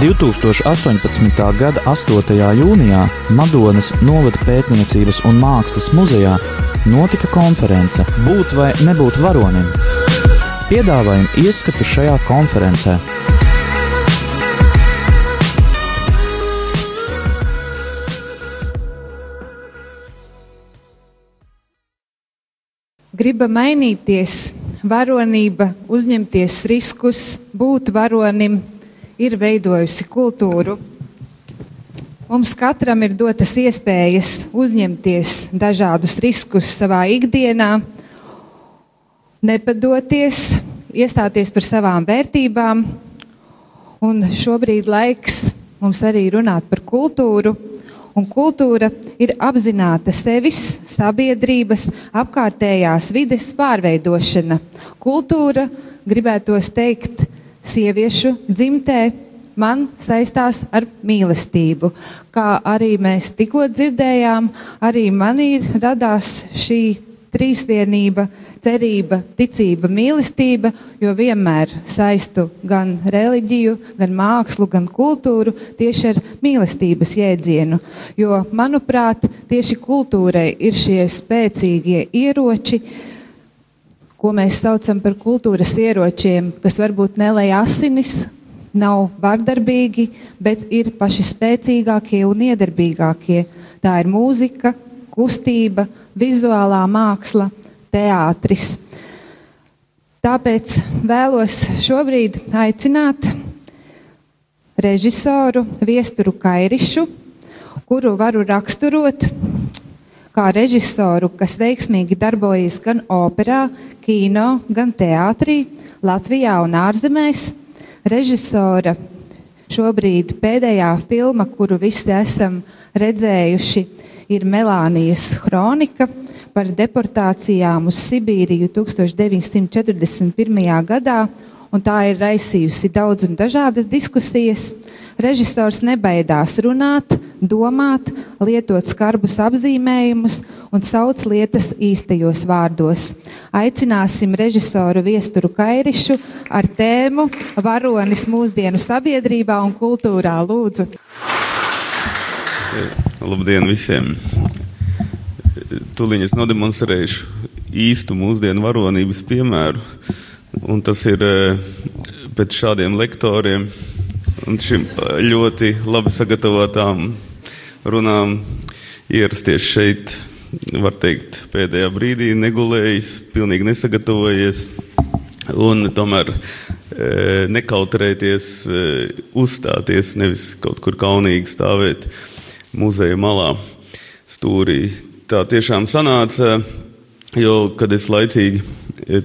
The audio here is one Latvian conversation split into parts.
2018. gada 8. jūnijā Madonas novada pētniecības un mākslas muzejā notika konference Būt vai nebūt varonim. Piedāvājam ieskatu šajā konferencē. Griba mainīties, varonība, uzņemties riskus, būt varonim, ir veidojusi kultūru. Mums katram ir dotas iespējas uzņemties dažādus riskus savā ikdienā, nepadoties, iestāties par savām vērtībām. Un šobrīd laiks mums arī runāt par kultūru. Un kultūra ir apzināta sevis, sabiedrības, apkārtējās vides pārveidošana. Kultūra, gribētos teikt, sieviešu dzimtē man saistās ar mīlestību. Kā arī mēs tikko dzirdējām, arī manī radās šī trīsvienība, cerība, ticība, mīlestība, jo vienmēr saistu gan reliģiju, gan mākslu, gan kultūru tieši ar mīlestības jēdzienu. Jo, manuprāt, tieši kultūrai ir šie spēcīgie ieroči, ko mēs saucam par kultūras ieročiem, kas varbūt nelai asinis, nav vardarbīgi, bet ir paši spēcīgākie un iedarbīgākie. Tā ir mūzika, kustība, vizuālā māksla, teātris. Tāpēc vēlos šobrīd aicināt režisoru Viesturu Kairišu, kuru varu raksturot kā režisoru, kas veiksmīgi darbojas gan operā, kino, gan teātrī, Latvijā un ārzemēs. Režisora šobrīd pēdējā filma, kuru visi esam redzējuši, ir Melānijas kronika par deportācijām uz Sibīriju 1941. gadā, tā ir raisījusi daudz un dažādas diskusijas. Režisors nebaidās runāt, domāt, lietot skarbus apzīmējumus un sauc lietas īstajos vārdos. Aicināsim režisoru Viesturu Kairišu ar tēmu Varonis mūsdienu sabiedrībā un kultūrā. Lūdzu! Labdien visiem! Tūlīt es nodemonstrēšu īstu mūsdienu varonības piemēru. Un tas ir eh, pēc šādiem lektoriem šim ļoti labi sagatavotām runām ierasties šeit, var teikt, pēdējā brīdī negulējis, pilnīgi nesagatavojies un tomēr nekautrēties, uzstāties, nevis kaut kur kaunīgi stāvēt muzeja malā stūrī. Tā tiešām sanāca, jo, kad es laicīgi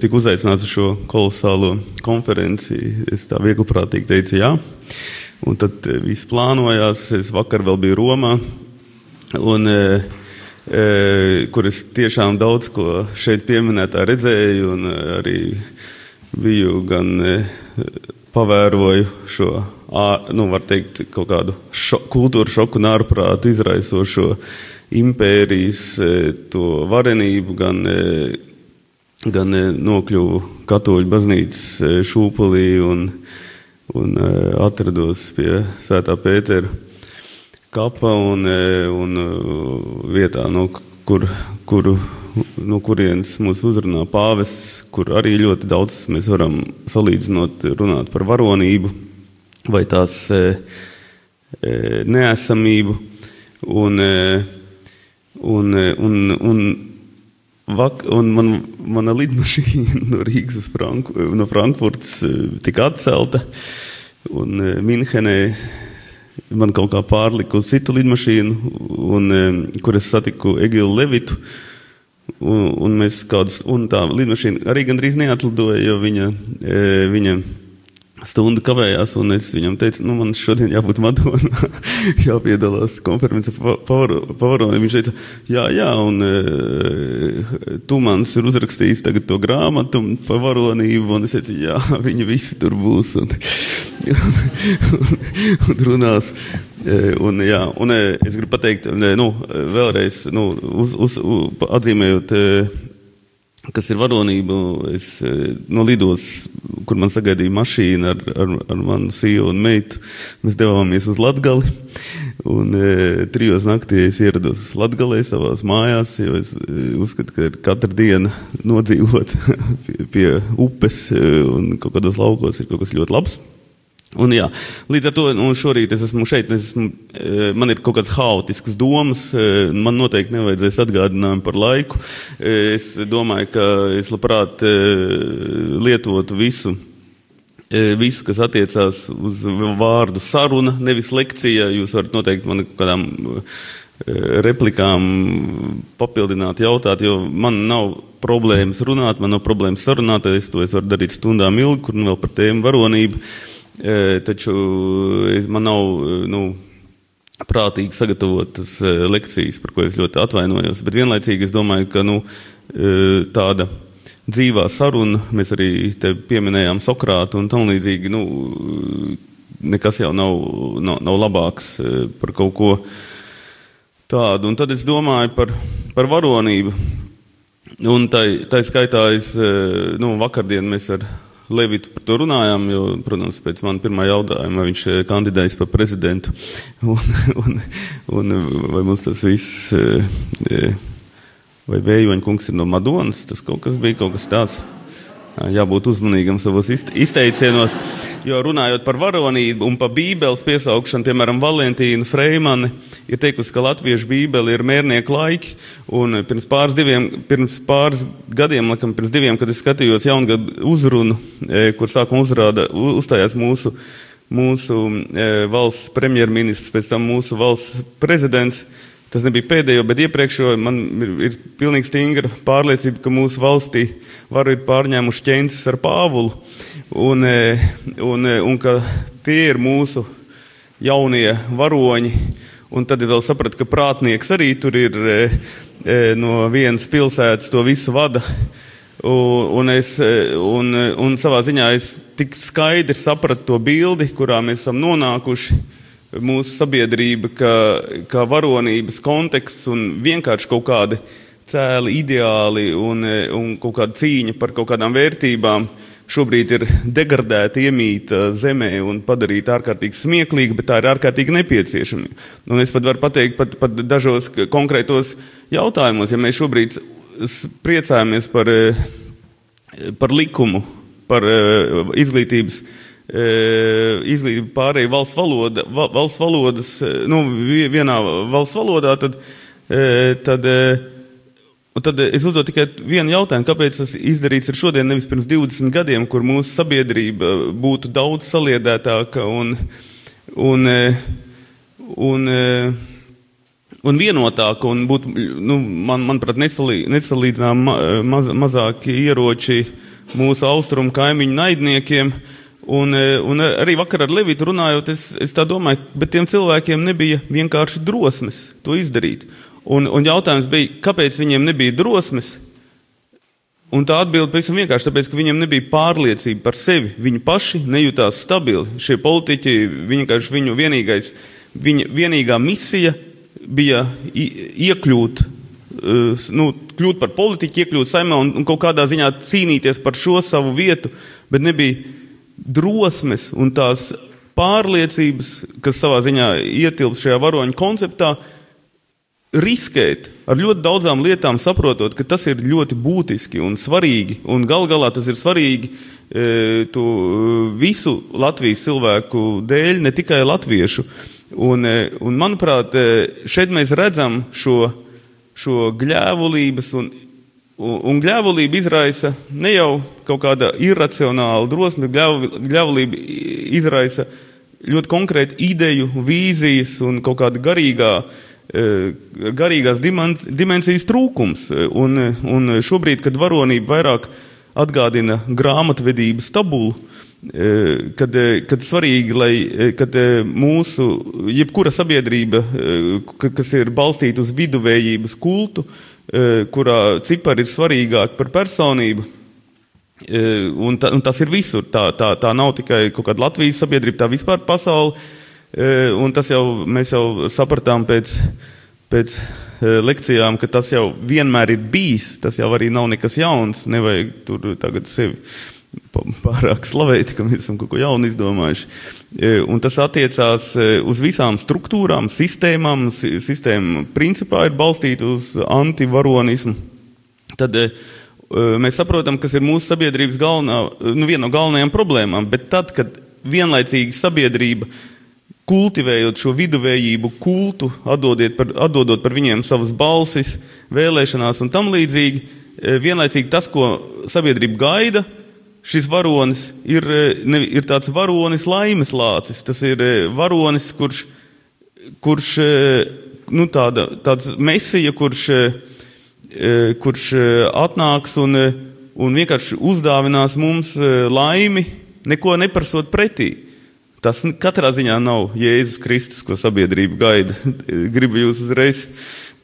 tika uzaicināts uz šo kolosālo konferenci, es tā viegli prātīgi teicu jā. Un tad eh, viss plānojās. Es vakar vēl biju Romā, un, e, e, kur es tiešām daudz ko šeit pieminētā redzēju, un arī biju gan pavēroju šo, nu, var teikt, kaut kādu šo, kultūru šoku un ārprātu izraisošo impērijas to varenību, gan gan e, nokļuvu katoļu baznīcas e, šūpulī un, un e, atrados pie Svētā Pētera kapa un, un vietā, no, kur, kuru, no kurienes mūs uzrunā pāvests, kur arī ļoti daudz mēs varam salīdzinot, runāt par varonību vai tās neesamību. Un, un, un, un, Vak, un man, mana lidmašīna no Rīgas uz Franku, no Frankfurtas eh, tika atcelta. Un eh, Minhenē man kaut kā pārlika uz citu lidmašīnu, un, eh, kur es satiku Egilu Levitu. Un, un, kādus, un tā lidmašīna arī gandrīz neatlidoja, jo viņa, viņa stundu kavējās, un es viņam teicu, nu, man šodien jābūt Madonā, jāpiedalās konferencē Pavaronē. Viņš teica, jā, jā, un e, tu mans ir uzrakstījis tagad to grāmatu par varonību, un es teicu, jā, viņi visi tur būs, un, un, un, un runās. E, un, jā, un e, es gribu pateikt, nu, vēlreiz, nu, uz, uz, atzīmējot kas ir varonība. Es no lidos kur man sagaidīja mašīna ar, ar, ar manu sīvu un meitu. Mēs devāmies uz Latgali. Un e, trijos naktī es ierados Latgalē savās mājās, jo es e, uzskatu, ka katra diena nodzīvot pie, pie upes un kaut kādos laukos ir kaut kas ļoti labs. Un, jā, līdz ar to šorīt es esmu šeit. Es esmu, e, man ir kaut kādas haotiskas domas. E, man noteikti nevajadzēs atgādinājumu par laiku. E, es domāju, ka es labprāt lietotu visu. Visu, kas attiecās uz vārdu saruna, nevis lekcija, jūs varat noteikti man kaut kādām replikām papildināt, jautāt, jo man nav problēmas runāt, man nav problēmas sarunāt, es to es varu darīt stundām ilgi, kur nu vēl par tēmu varonību. Taču man nav nu, prātīgi sagatavotas lekcijas, par ko es ļoti atvainojos. Bet vienlaicīgi es domāju, ka nu, tāda dzīvā saruna, mēs arī pieminējām Sokrātu un tam līdzīgi, nu, nekas jau nav, nav, nav labāks par kaut ko tādu. Un tad es domāju par, par varonību. Un tai, tai skaitā es, nu, vakardien mēs ar Levitu par to runājām, jo, protams, pēc man pirmā jautājuma, viņš eh, kandidēs par prezidentu, un, un, un vai mums tas viss, eh, eh, vai Vējoņa kungs ir no Madonas, tas kaut kas bija, kaut kas tāds jābūt uzmanīgam savos izteicienos. Jo runājot par varonību un par Bībeles piesaukšanu, piemēram, Valentīna Freimane ir teikusi, ka latviešu Bībele ir mērnieku laiki. Un pirms pāris, diviem, pirms pāris gadiem, laikam, pirms diviem, kad es skatījos jaungadu uzrunu, kur sākumā uzrāda, uzstājās mūsu, mūsu valsts premjerministrs, pēc tam mūsu valsts prezidents. Tas nebija pēdējo, bet iepriekšējo man ir, ir pilnīgi stingra pārliecība, ka mūsu valstī varu ir pārņēmuši ķēniņus ar pāvulu, un, e, un, e, un ka tie ir mūsu jaunie varoņi. Un tad vēl sapratu, ka prātnieks arī tur ir e, no vienas pilsētas, to visu vada. Un, es, un, un savā ziņā es tik skaidri sapratu to bildi, kurā mēs esam nonākuši mūsu sabiedrība, ka, ka varonības konteksts un vienkārši kaut kādi cēli ideāli un, un kaut kāda cīņa par kaut kādām vērtībām šobrīd ir degradēta, iemīta zemē un padarīta ārkārtīgi smieklīga, bet tā ir ārkārtīgi nepieciešama. Un es pat varu pateikt, pat, pat dažos konkrētos jautājumos, ja mēs šobrīd priecājamies par, par likumu, par izglītības izglītība pārēja valsts, valoda, valsts valodas, nu, vienā valsts valodā, tad, tad, tad es uzdodu tikai vienu jautājumu, kāpēc tas izdarīts ir šodien, nevis pirms 20 gadiem, kur mūsu sabiedrība būtu daudz saliedētāka un, un, un, un vienotāka un būtu, nu, man, manuprāt, nesalī, nesalīdzinām maz, mazāki ieroči mūsu austrumu kaimiņu naidniekiem. Uh, Un, e, un arī vakar ar Levītu runājot, es, es tā domāju, bet tiem cilvēkiem nebija vienkārši drosmes to izdarīt. Un, un jautājums bija, kāpēc viņiem nebija drosmes? Un tā atbilde pavisam vienkārši, tāpēc, ka viņiem nebija pārliecība par sevi. Viņi paši nejūtās stabili. Šie politiķi, vienkārši viņu vienīgais, viņa vienīgā misija bija iekļūt, e, nu, kļūt par politiķu, iekļūt saimē un, un kaut kādā ziņā cīnīties par šo savu vietu, bet nebija drosmes un tās pārliecības, kas savā ziņā ietilpst šajā varoņa konceptā, riskēt ar ļoti daudzām lietām, saprotot, ka tas ir ļoti būtiski un svarīgi. Un gal galā tas ir svarīgi e, tu, visu Latvijas cilvēku dēļ, ne tikai latviešu. Un, e, un manuprāt, e, šeit mēs redzam šo, šo gļēvulības un Un, gļēvulība izraisa ne jau kaut kāda iracionāla drosme, gļēvulība izraisa ļoti konkrētu ideju, vīzijas un kaut kāda garīgā, e, garīgās dimensijas trūkums. Un, un šobrīd, kad varonība vairāk atgādina grāmatvedības tabulu, e, kad, kad svarīgi, lai kad mūsu, jebkura sabiedrība, kas ir balstīta uz viduvējības kultu, E, kurā cipari ir svarīgāki par personību. E, un, ta, un tas ir visur. Tā, tā, tā nav tikai kaut kāda Latvijas sabiedrība, tā vispār pasaule. E, un tas jau mēs jau sapratām pēc, pēc lekcijām, ka tas jau vienmēr ir bijis. Tas jau arī nav nekas jauns. Nevajag tur tagad sevi pārāk slavēti, ka mēs esam kaut ko jaunu izdomājuši. Un tas attiecās uz visām struktūrām, sistēmām. Sistēma principā ir balstīta uz antivaronismu. Tad mēs saprotam, kas ir mūsu sabiedrības galvenā, nu, viena no galvenajām problēmām. Bet tad, kad vienlaicīgi sabiedrība kultivējot šo viduvējību kultu, par, atdodot par viņiem savas balsis, vēlēšanās un tam līdzīgi, e, vienlaicīgi tas, ko sabiedrība gaida, šis varonis ir, e, ne, ir tāds varonis laimes lācis. Tas ir e, varonis, kurš, kurš nu, tāda, tāds mesija, kurš, kurš atnāks un, un vienkārši uzdāvinās mums laimi, neko neprasot pretī. Tas katrā ziņā nav Jēzus Kristus, ko sabiedrība gaida. Gribu jūs uzreiz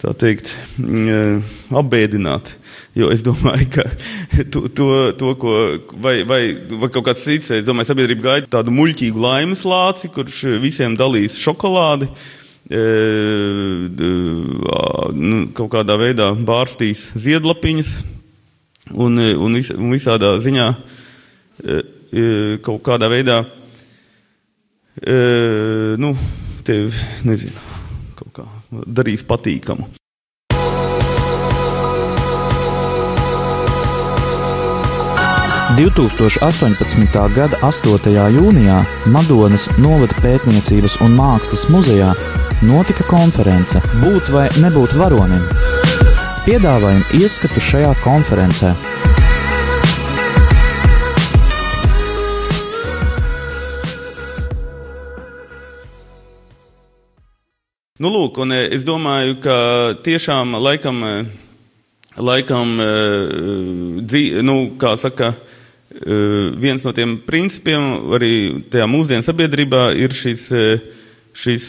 tā teikt, mm, apbēdināt. Jo es domāju, ka to, to, to ko, vai, vai, vai kaut kāds cits, es domāju, sabiedrība gaida tādu muļķīgu laimes lāci, kurš visiem dalīs šokolādi, e, nu, kaut kādā veidā bārstīs ziedlapiņas un, un, vis, un visādā ziņā e, e, kaut kādā veidā e, nu, tevi, nezinu, kaut kā darīs patīkamu. – 2018. gada 8. jūnijā Madonas novada pētniecības un mākslas muzejā notika konference Būt vai nebūt varonim. Piedāvājam ieskatu šajā konferencē. Nu, lūk, un eh, es domāju, ka tiešām laikam, eh, laikam eh, dzī, nu, kā saka, viens no tiem principiem arī tajā mūsdienu sabiedrībā ir šis, šis,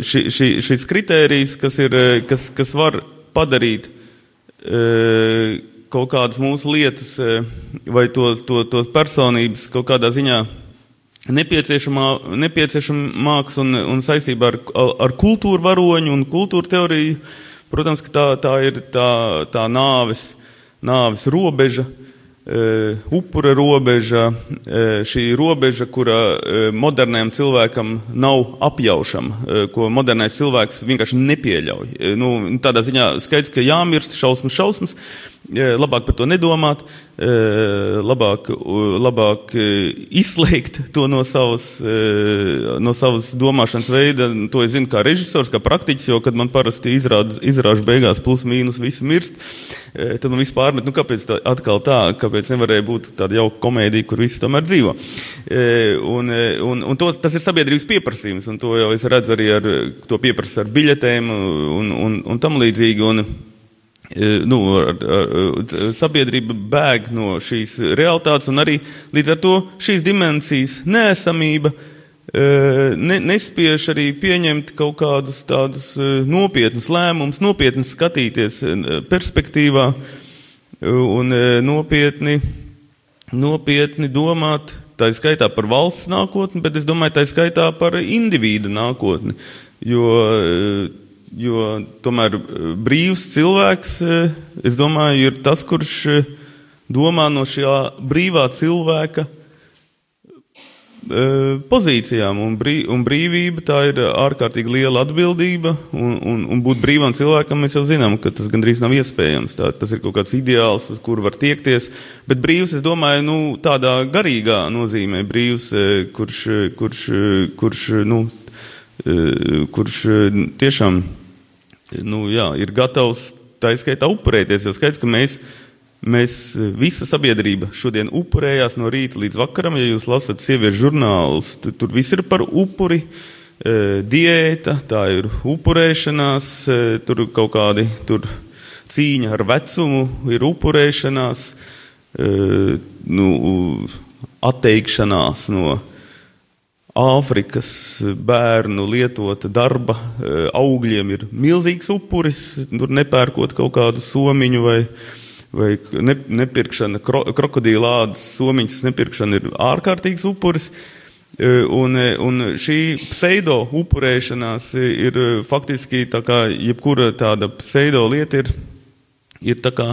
ši, ši, šis kritērijs, kas, ir, kas, kas var padarīt kaut kādas mūsu lietas vai tos to, to personības kaut kādā ziņā nepieciešamāks un, un saistībā ar, ar kultūru varoņu un kultūru teoriju. Protams, ka tā, tā ir tā, tā nāves, nāves robeža, uh, upura robeža, šī robeža, kura moderniem cilvēkam nav apjaušama, ko modernais cilvēks vienkārši nepieļauj. Nu, tādā ziņā skaidrs, ka jāmirst šausmas, šausmas, labāk par to nedomāt, labāk, labāk izslēgt to no savas, no savas domāšanas veida. To es zinu kā režisors, kā praktiķis, jo, kad man parasti izrāda, izrāžu beigās plus mīnus visi mirst, tad man vispār met, nu kāpēc tā, atkal tā, kāpēc nevarēja būt tāda jauka komēdija, kur visi tomēr dzīvo. Un, un, un to, tas ir sabiedrības pieprasījums, un to jau es redzu arī ar, to pieprasa ar biļetēm un, un, un tam līdzīgi. Un, nu, sabiedrība bēg no šīs realitātes, un arī līdz ar to šīs dimensijas nēsamība ne, nespiež arī pieņemt kaut kādus tādus nopietnus lēmumus, nopietni skatīties perspektīvā un nopietni, nopietni domāt. Tā ir skaitā par valsts nākotni, bet es domāju, tā ir skaitā par individu nākotni. Jo Jo tomēr eh, brīvs cilvēks, eh, es domāju, ir tas, kurš eh, domā no šā brīvā cilvēka pozīcijām. Un, brīv, un brīvība tā ir ārkārtīgi liela atbildība. Un, un, un būt brīvam cilvēkam mēs jau zinām, ka tas gandrīz nav iespējams. Tā, tas ir kaut kāds ideāls, uz kuru var tiekties. Bet brīvs, es domāju, nu, tādā garīgā nozīmē brīvs, kurš, kurš, kurš, nu, kurš tiešām nu, jā, ir gatavs tā izskaitā upurēties. Jo skaidrs, ka mēs, mēs visa sabiedrība šodien upurējās no rīta līdz vakaram. Ja jūs lasat sieviešu žurnālus, tur viss ir par upuri. Diēta, tā ir upurēšanās, tur kaut kādi tur cīņa ar vecumu, ir upurēšanās, nu, atteikšanās no Āfrikas bērnu lietota darba eh, augļiem ir milzīgs upuris, tur nepērkot kaut kādu somiņu vai, vai ne, nepirkšana, kro, krokodīla ādas somiņas nepirkšana ir ārkārtīgs upuris. Eh, un, un šī pseido upurēšanās ir faktiski tā kā jebkura tāda pseido lieta ir, ir tā kā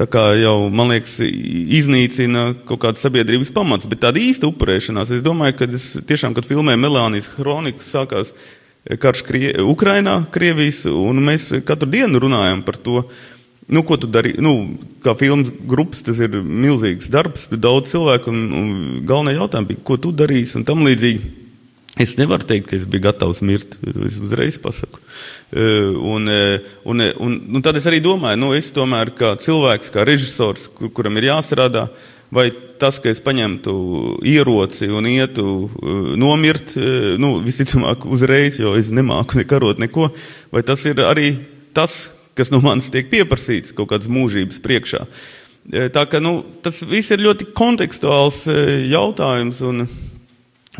tā kā jau, man liekas, iznīcina kaut kādas sabiedrības pamats, bet tāda īsta upurēšanās. Es domāju, ka es tiešām, kad filmēju Melānijas kroniku, sākās karš Krie Ukrainā, Krievijas, un mēs katru dienu runājam par to, nu, ko tu dari. Nu, kā filmas grupas, tas ir milzīgs darbs, daudz cilvēku, un, un galvenā jautājuma bija, ko tu darīsi un tam līdzīgi. Es nevaru teikt, ka es biju gatavs mirt. Es uzreiz pasaku. E, un, e, un, e, un, un tad es arī domāju, nu, es tomēr kā cilvēks, kā režisors, kur, kuram ir jāstrādā, vai tas, ka es paņemtu ieroci un ietu nomirt, nu, visticamāk, uzreiz, jo es nemāku nekarot neko, vai tas ir arī tas, kas no manis tiek pieprasīts kaut kādas mūžības priekšā. Tā ka nu, tas viss ir ļoti kontekstuāls jautājums. Un,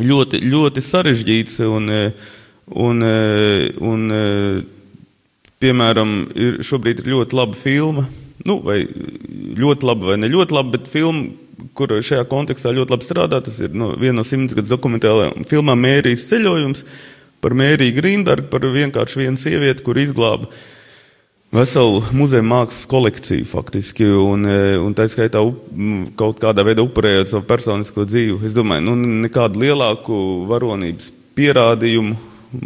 ļoti, ļoti sarežģīts. Un, un, un, piemēram, ir, šobrīd ir ļoti laba filma, nu, vai ļoti laba, vai ne ļoti laba, bet filma, kur šajā kontekstā ļoti labi strādā. Tas ir no, viena no simts gadus dokumentālajām filmām Mērijas ceļojums par Mēriju Grindargu, par vienkārši vienu sievieti, kur izglāba veselu muzeja mākslas kolekciju faktiski, un, e, un tā skaitā up, kaut kādā veidā upurējot savu personisko dzīvi. Es domāju, nu, nekādu lielāku varonības pierādījumu,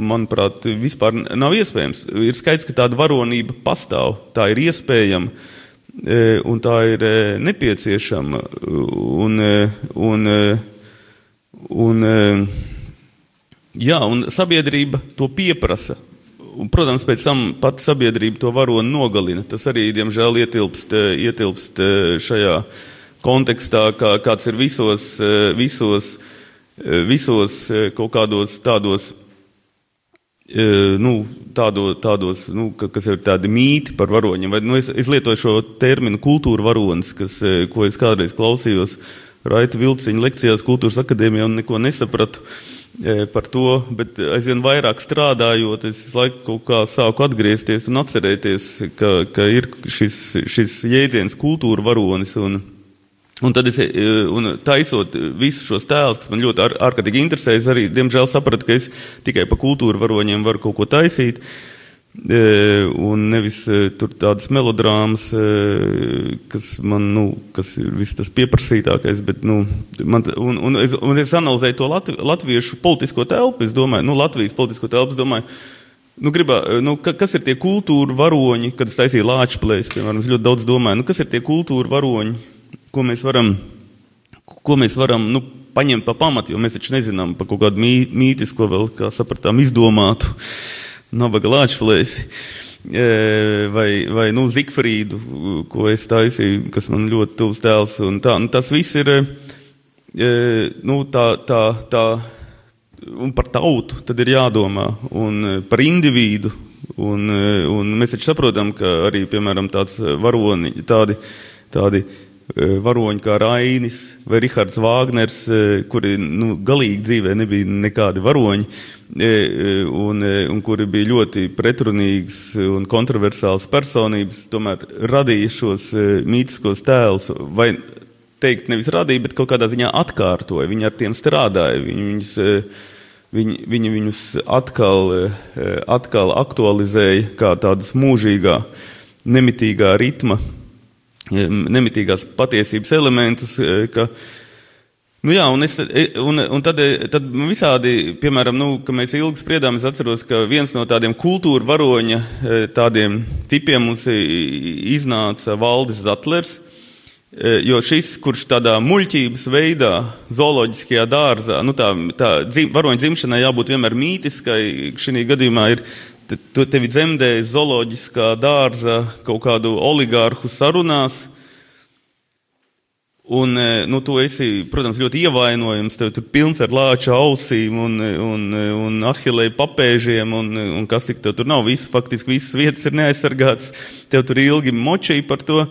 manuprāt, vispār nav iespējams. Ir skaidrs, ka tāda varonība pastāv, tā ir iespējama. E, un tā ir e, nepieciešama. Un, un, un, jā, un sabiedrība to pieprasa. Un, protams, pēc tam pati sabiedrība to varoni nogalina. Tas arī, diemžēl, ietilpst, eh, ietilpst eh, šajā kontekstā, kā, kāds ir visos, eh, visos, visos kaut kādos tādos, nu, tādo, tādos, nu, kas ir tādi mīti par varoņiem. Vai, nu, es, es lietoju šo terminu kultūra varonis, kas, ko es kādreiz klausījos Raita Vilciņa lekcijās kultūras akadēmijā un neko nesapratu. Uh, par to, bet aizvien vairāk strādājot, es laiku kaut kā sāku atgriezties un atcerēties, ka, ka ir šis, šis jēdziens kultūra varonis. Un, un tad es, e, un taisot visus šos tēlus, kas man ļoti ār, ārkārtīgi interesē, es arī, diemžēl, sapratu, ka es tikai pa kultūra varoņiem varu kaut ko taisīt. Uh, Un nevis tur tādas melodrāmas, kas man, nu, kas ir viss tas pieprasītākais, bet, nu, man, un, un, es, un es analizēju to latvi, latviešu politisko telpu, es domāju, nu, Latvijas politisko telpu, es domāju, nu, gribā, nu, ka, kas ir tie kultūra varoņi, kad es taisīju lāčplēs, piemēram, es ļoti daudz domāju, nu, kas ir tie kultūra varoņi, ko mēs varam, ko mēs varam, nu, paņemt pa pamatu, jo mēs taču nezinām par kaut kādu mī, mītisko vēl, kā sapratām, izdomātu. Uh, nabaga lāčplēsi. Vai, vai nu, Zigfrīdu, ko es taisīju, kas man ļoti tuvs tēls. Tā, nu, tas viss ir nu, tā, tā, tā, un par tautu tad ir jādomā, un par individu. Un, un mēs taču saprotam, ka arī, piemēram, tāds varoni, tādi, tādi varoņi kā Rainis vai Rihards Vāgners, kuri nu, galīgi dzīvē nebija nekādi varoņi, E, e, un, un kuri bija ļoti pretrunīgas un kontroversālas personības, tomēr radīja šos mītiskos tēlus. Vai teikt, nevis radīja, bet kaut kādā ziņā atkārtoja. Viņi ar tiem strādāja. Viņi, viņus, viņi, viņi viņus atkal, atkal aktualizēja kā tādus mūžīgā, nemitīgā ritma, nemitīgās patiesības elementus. Ka, Nu jā, un, es, e, un, un tad, e, tad visādi, piemēram, nu, ka mēs ilgi spriedām, es atceros, ka viens no tādiem kultūra varoņa e, tādiem tipiem mums iznāca Valdis Zatlers, jo šis, kurš tādā muļķības veidā, zooloģiskajā dārzā, nu tā, tā dzim, varoņa dzimšanai jābūt vienmēr mītiskai, šī gadījumā ir tevi dzemdē zooloģiskā dārza kaut kādu oligārhu sarunās, Un, e, nu, tu esi, protams, ļoti ievainojams. Tev tur pilns ar lāča ausīm un, un, un ahilēju papēžiem, un, un kas tik tur nav. Viss, faktiski visas vietas ir neaizsargātas. Tev tur ilgi močīja par to.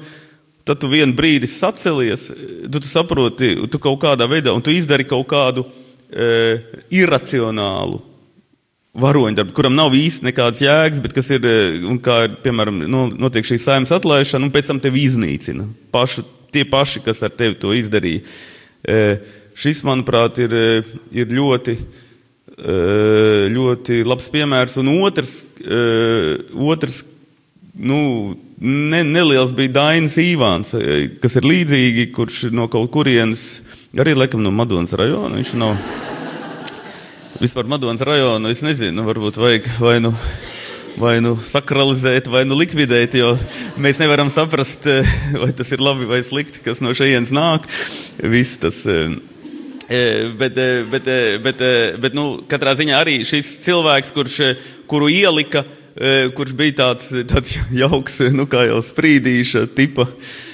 Tad tu vienu brīdi sacelies, tu, tu saproti, tu kaut kādā veidā, un tu izdari kaut kādu e, irracionālu varoņdarbu, kuram nav īsti nekādas jēgas, bet kas ir, un kā, piemēram, no, notiek šī saimnes atlaišana, un pēc tam tevi iznīcina pašu tie paši, kas ar tevi to izdarīja. E, šis, manuprāt, ir, e, ir ļoti, ļoti labs piemērs. Un otrs, otrs nu, ne, neliels bija Dainis Īvāns, kas ir līdzīgi, kurš no kaut kurienes, arī laikam no Madonas rajona, viņš nav. Vispār Madonas rajonu, es nezinu, varbūt vajag vai nu, vai nu sakralizēt, vai nu likvidēt, jo mēs nevaram saprast, vai tas ir labi vai slikti, kas no šejienes nāk. Viss tas. Bet, bet, bet, bet nu, katrā ziņā arī šis cilvēks, kurš, kuru ielika kurš bija tāds, tāds jauks, nu kā jau sprīdīša tipa. E,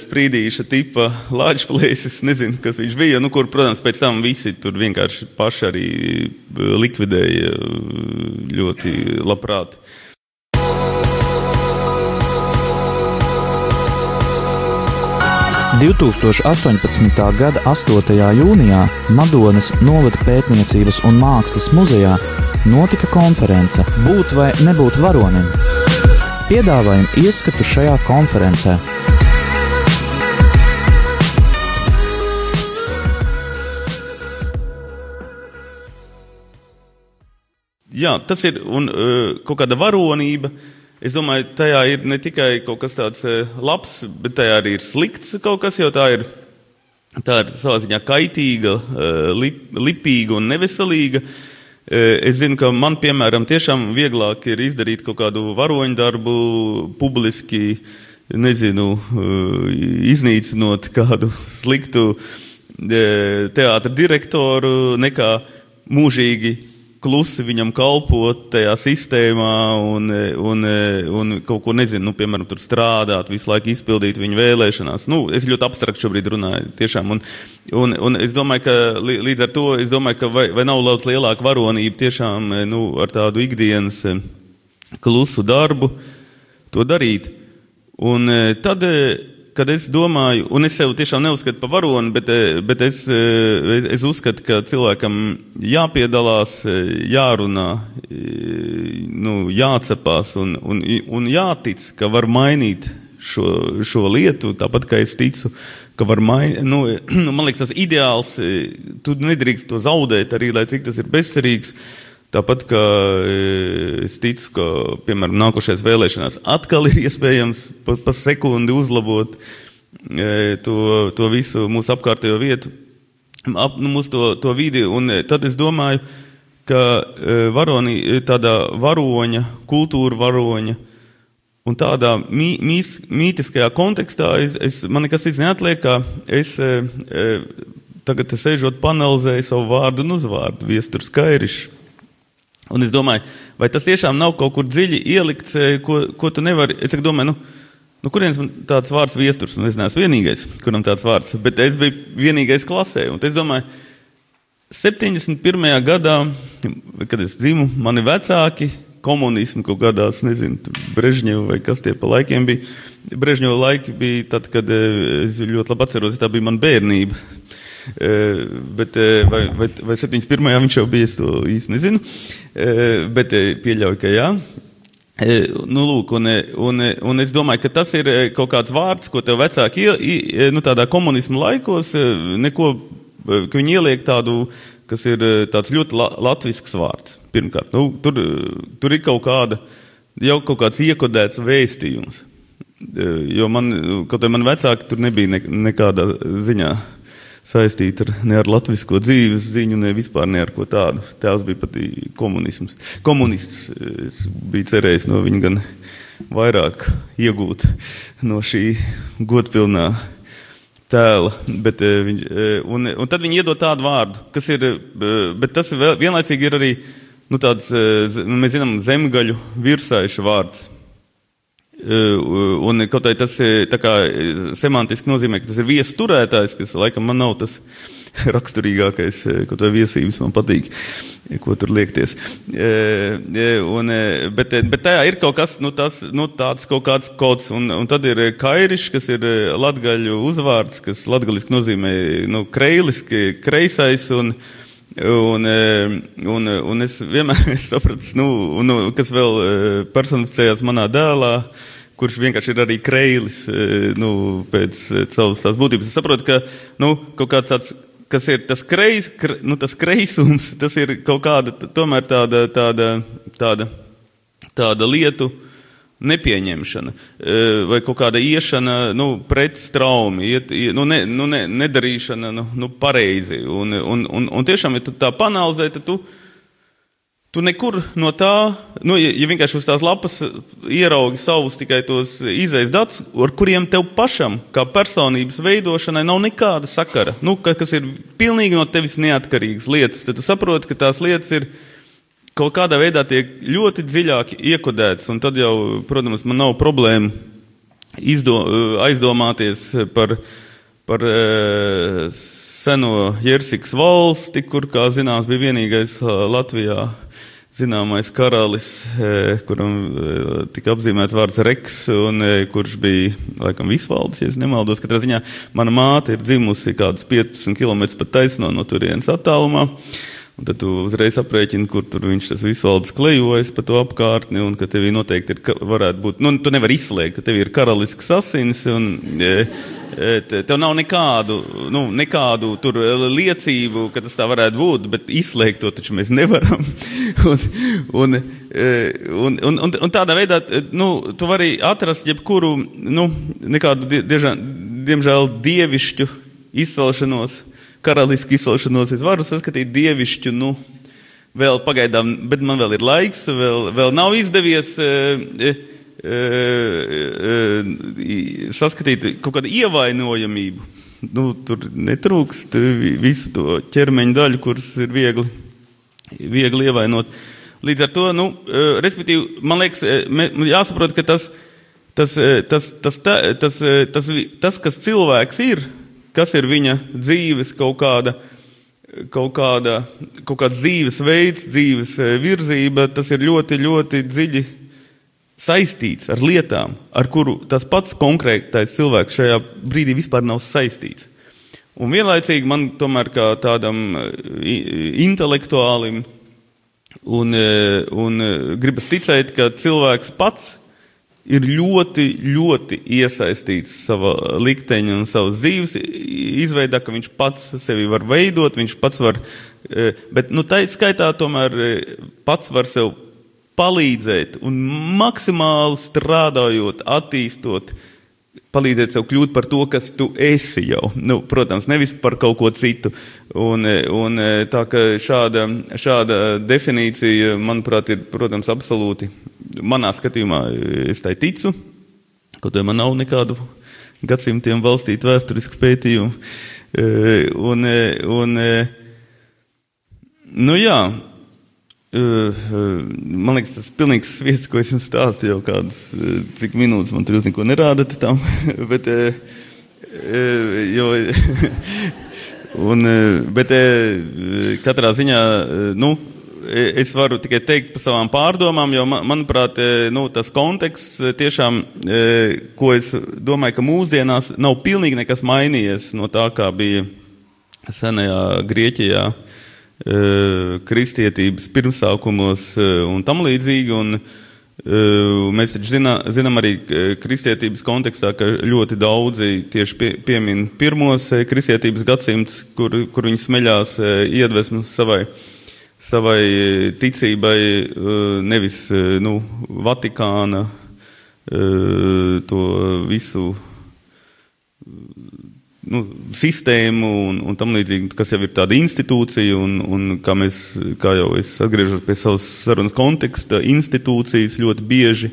sprīdīša tipa lāčplēsis, nezinu, kas viņš bija, nu, kur, protams, pēc tam visi tur vienkārši paši arī likvidēja ļoti labprāt. – 2018. gada 8. jūnijā Madonas novada pētniecības un mākslas muzejā notika konference Būt vai nebūt varonim. Piedāvājam ieskatu šajā konferencē. Jā, tas ir un, uh, kaut kāda varonība. Es domāju, tajā ir ne tikai kaut kas tāds uh, labs, bet tajā arī ir slikts kaut kas, jo tā ir, tā ir savā ziņā kaitīga, uh, lip, lipīga un neveselīga. Es zinu, ka man, piemēram, tiešām vieglāk ir izdarīt kaut kādu varoņu darbu publiski, nezinu, iznīcinot kādu sliktu teātra direktoru, nekā mūžīgi klusi viņam kalpot tajā sistēmā un, un, un kaut ko nezinu, nu, piemēram, tur strādāt, visu laiku izpildīt viņa vēlēšanās. Nu, es ļoti abstrakt šobrīd runāju, tiešām. Un, un, un es domāju, ka līdz ar to, es domāju, ka vai, vai nav daudz lielāka varonība tiešām, nu, ar tādu ikdienas klusu darbu to darīt. Un tad kad es domāju, un es sev tiešām neuzskatu par varoni, bet, eh, bet es, eh, es, es uzskatu, ka cilvēkam jāpiedalās, eh, jārunā, nu, jācepās un, un, un jātic, ka var mainīt šo, šo lietu, tāpat kā es ticu, ka var mainīt. Nu, nu, man liekas, tas ideāls, tu nedrīkst to zaudēt, arī lai cik tas ir bezcerīgs. Tāpat kā es ticu, ka, piemēram, nākošais vēlēšanās atkal ir iespējams pa, pa sekundi uzlabot to, to visu mūsu apkārtējo vietu, ap, nu, mūsu to, to vidi. Un tad es domāju, ka varoni, tādā varoņa, kultūra varoņa un tādā mī, mīs, mītiskajā kontekstā es, es, man nekas cits neatliek, kā es tagad sēžot panelizēju savu vārdu un uzvārdu, viestur skairišu. Un es domāju, vai tas tiešām nav kaut kur dziļi ielikts, e, ko, ko tu nevari. Es domāju, nu, nu kurienes man tāds vārds viesturs, un es neesmu vienīgais, kuram tāds vārds, bet es biju vienīgais klasē. Un es domāju, 71. gadā, kad es dzimu, mani vecāki komunismu kaut kādās, nezinu, Brežņeva vai kas tie pa laikiem bija. Brežņeva laiki bija tad, kad e, es ļoti labi atceros, tā bija mana bērnība. Eh, bet, eh, vai, vai, vai 71. viņš jau bija, es to īsti nezinu. Eh, bet pieļauju, ka jā. Nu, lūk, un, un, un es domāju, ka tas ir kaut kāds vārds, ko tev vecāki nu, tādā komunismu laikos, neko, ka viņi ieliek tādu, kas ir tāds ļoti la, latvisks vārds. Pirmkārt, nu, tur, tur ir kaut kāda, jau kaut kāds iekodēts vēstījums. Jo man, kaut arī man vecāki tur nebija ne, nekādā ziņā saistīta ar, ne ar latviešu dzīves ziņu, ne vispār ne ar ko tādu. Tēvs bija pat komunisms. Komunists es biju cerējis no viņa gan vairāk iegūt no šī godpilnā tēla. Bet, viņ, eh, un, un tad viņi iedod tādu vārdu, kas ir, eh, bet tas vienlaicīgi ir arī, nu, tāds, mēs zinām, zemgaļu virsaiša vārds. Un kaut arī tas kā, semantiski nozīmē, ka tas ir viesu turētājs, kas laikam man nav tas raksturīgākais, kaut vai viesības man patīk, ko tur liekties. Un, bet, bet tajā ir kaut kas, nu, tas, nu, tāds kaut kāds kods, un, un tad ir kairišs, kas ir latgaļu uzvārds, kas latgaliski nozīmē, nu, kreiliski, kreisais, un, Un, un, un es vienmēr esmu sapratis, nu, nu, kas vēl personificējās manā dēlā, kurš vienkārši ir arī kreilis e, nu, pēc savas tās būtības. Es saprotu, ka nu, kaut kāds tāds, kas ir tas, kreis, kre, nu, tas kreisums, tas ir kaut kāda tāda, tāda, tāda, tāda lietu nepieņemšana vai kaut kāda iešana nu, pret straumi, iet, nu, ne, nu, ne, nedarīšana nu, nu, pareizi. Un, un, un, un tiešām, ja tu tā panalizē, tad tu Tu nekur no tā, nu, ja, ja vienkārši uz tās lapas ieraugi savus tikai tos izējas datus, ar kuriem tev pašam, kā personības veidošanai, nav nekāda sakara, nu, kas ir pilnīgi no tevis neatkarīgas lietas, tad tu saproti, ka tās lietas ir kaut kādā veidā tiek ļoti dziļāk iekodētas, un tad jau, protams, man nav problēma izdo, aizdomāties par, par e, seno Jersikas valsti, kur, kā zināms, bija vienīgais Latvijā zināmais karalis, kuram tika apzīmēts vārds Reks, un kurš bija, laikam, visvaldes, ja nemaldos. Katrā ziņā mana māte ir dzimusi kādus 15 km pat taisno no turienes attālumā. Un tad tu uzreiz aprēķini, kur tur viņš tas visvaldes klejojas pa to apkārtni, un ka tev noteikti ir, varētu būt, nu, tu nevari izslēgt, ka tev ir karalisks asins, un e, e, tev nav nekādu, nu, nekādu tur liecību, ka tas tā varētu būt, bet izslēgt to taču mēs nevaram. un, un, e, un, un, un, un tādā veidā, nu, tu vari atrast jebkuru, nu, nekādu, diežā, diemžēl, dievišķu izcelšanos karalisku izcelšanos, es varu saskatīt dievišķu, nu, vēl pagaidām, bet man vēl ir laiks, vēl, vēl nav izdevies e, e, e, e saskatīt kaut kādu ievainojamību. Nu, tur netrūkst visu to ķermeņa daļu, kuras ir viegli, viegli ievainot. Līdz ar to, nu, e, respektīvi, man liekas, e, jāsaprot, ka tas, tas, tas, tas, tas, tas, tas, tas kas cilvēks ir, kas ir viņa dzīves kaut kāda, kaut kāda, kaut kāds dzīves veids, dzīves e, virzība, tas ir ļoti, ļoti dziļi saistīts ar lietām, ar kuru tas pats konkrētais cilvēks šajā brīdī vispār nav saistīts. Un vienlaicīgi man tomēr kā tādam e, intelektuālim un, e, un gribas ticēt, ka cilvēks pats ir ļoti, ļoti iesaistīts savā likteņa un savas dzīves izveidā, ka viņš pats sevi var veidot, viņš pats var, e, bet nu, tā skaitā tomēr e, pats var sev palīdzēt un maksimāli strādājot, attīstot, palīdzēt sev kļūt par to, kas tu esi jau. Nu, protams, nevis par kaut ko citu. Un, e, un tā ka šāda, šāda definīcija, manuprāt, ir, protams, absolūti manā skatījumā es tai ticu, kaut arī man nav nekādu gadsimtiem valstītu vēsturisku pētījumu. E, un, e, un, nu jā, man liekas, tas ir pilnīgs sviests, ko es jums stāstu jau kādas, cik minūtes man tur jūs neko nerādat tam, bet, jo, un, bet katrā ziņā, nu, es varu tikai teikt par savām pārdomām, jo, manuprāt, e, nu, tas konteksts e, tiešām, e, ko es domāju, ka mūsdienās nav pilnīgi nekas mainījies no tā, kā bija senajā Grieķijā, kristietības pirmsākumos un tam līdzīgi. Un, Mēs taču zinām, zinām arī kristietības kontekstā, ka ļoti daudzi tieši pie, piemin pirmos kristietības gadsimtus, kur, kur viņi smeļās iedvesmu savai uh, savai e, ticībai, e, nevis e, nu, Vatikāna to visu nu, sistēmu un, un tam līdzīgi, kas jau ir tāda institūcija, un, un kā, mēs, kā jau es atgriežos pie savas sarunas konteksta, institūcijas ļoti bieži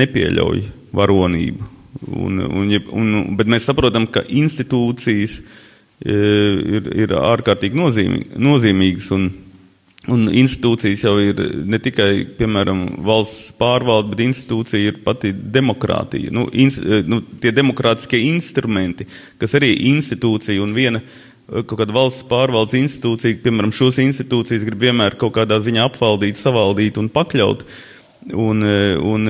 nepieļauj varonību. Un, un, un, bet mēs saprotam, ka institūcijas uh, ir, ir ārkārtīgi nozīmīgi, nozīmīgas. Un, un institūcijas jau ir ne tikai, piemēram, valsts pārvalde, bet institūcija ir pati demokrātija. Nu, ins, nu, tie demokrātiskie instrumenti, kas arī ir institūcija un viena kaut kāda valsts pārvaldes institūcija, piemēram, šos institūcijas grib vienmēr kaut kādā ziņā apvaldīt, savaldīt un pakļaut. Un, un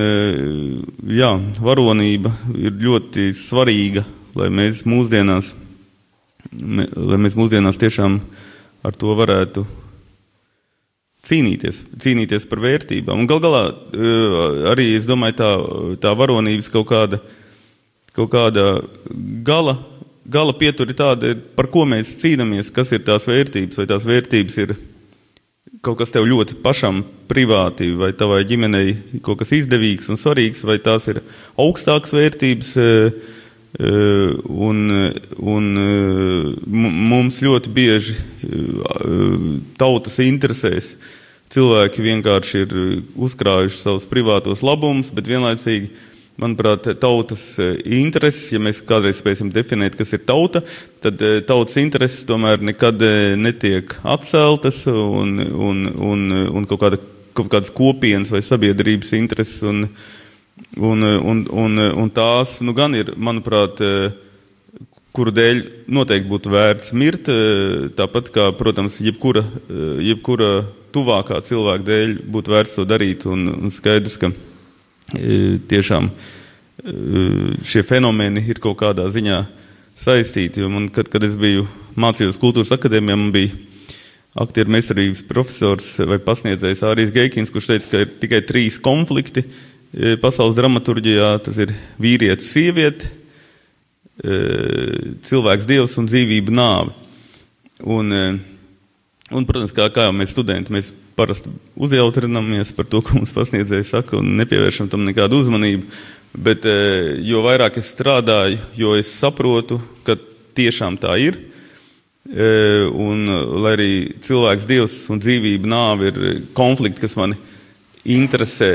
jā, varonība ir ļoti svarīga, lai mēs mūsdienās lai mēs mūsdienās tiešām ar to varētu cīnīties, cīnīties par vērtībām. Un gal galā eh, arī, es domāju, tā, tā varonības kaut kāda, kaut kāda gala, gala pietura tāda, par ko mēs cīnāmies, kas ir tās vērtības, vai tās vērtības ir kaut kas tev ļoti pašam privāti vai tavai ģimenei kaut kas izdevīgs un svarīgs, vai tās ir augstākas vērtības. Un, un mums ļoti bieži tautas interesēs cilvēki vienkārši ir uzkrājuši savus privātos labumus, bet vienlaicīgi Manuprāt, tautas eh, intereses, ja mēs kādreiz spēsim definēt, kas ir tauta, tad eh, tautas intereses tomēr nekad eh, netiek atceltas un, un, un, un kaut, kāda, kaut kādas kopienas vai sabiedrības intereses. Un, un, un, un, un tās nu, gan ir, manuprāt, kuru dēļ noteikti būtu vērts mirt, tāpat kā, protams, jebkura, jebkura tuvākā cilvēka dēļ būtu vērts to darīt. Un, un skaidrs, ka tiešām šie fenomeni ir kaut kādā ziņā saistīti. Man, kad, kad es biju mācījos kultūras akadēmijā, man bija aktieru meistarības profesors vai pasniedzējs Ārijs Geikins, kurš teica, ka ir tikai trīs konflikti pasaules dramaturgijā. Tas ir vīrietis, sieviete, cilvēks, dievs un dzīvība nāve. Un, un, protams, kā, kā jau mēs studenti, mēs parasti uzjautrinamies par to, ko mums pasniedzēja saka, un nepievēršam tam nekādu uzmanību. Bet e, jo vairāk es strādāju, jo es saprotu, ka tiešām tā ir. E, un, lai arī cilvēks, dievs un dzīvība, nāve ir konflikti, kas mani interesē,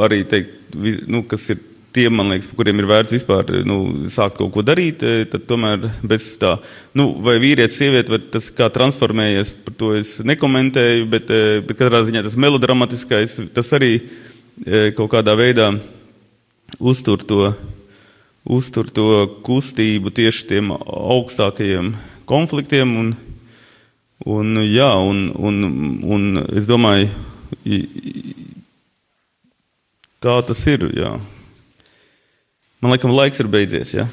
arī teikt, nu, kas ir tie, man liekas, par kuriem ir vērts vispār nu, sākt kaut ko darīt, e, tad tomēr bez tā, nu, vai vīrietis, sieviete, vai tas kā transformējies, par to es nekomentēju, bet, e, bet katrā ziņā tas melodramatiskais, tas arī e, kaut kādā veidā uztur to, uztur to kustību tieši tiem augstākajiem konfliktiem. Un, un, jā, un, un, un es domāju, tā tas ir. Jā. Man liekas, laiks ir beidzies. Ja?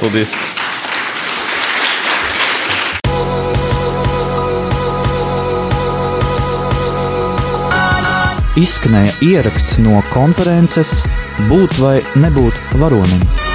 Paldies! Izskanēja ieraksts no konferences Būt vai nebūt varonim.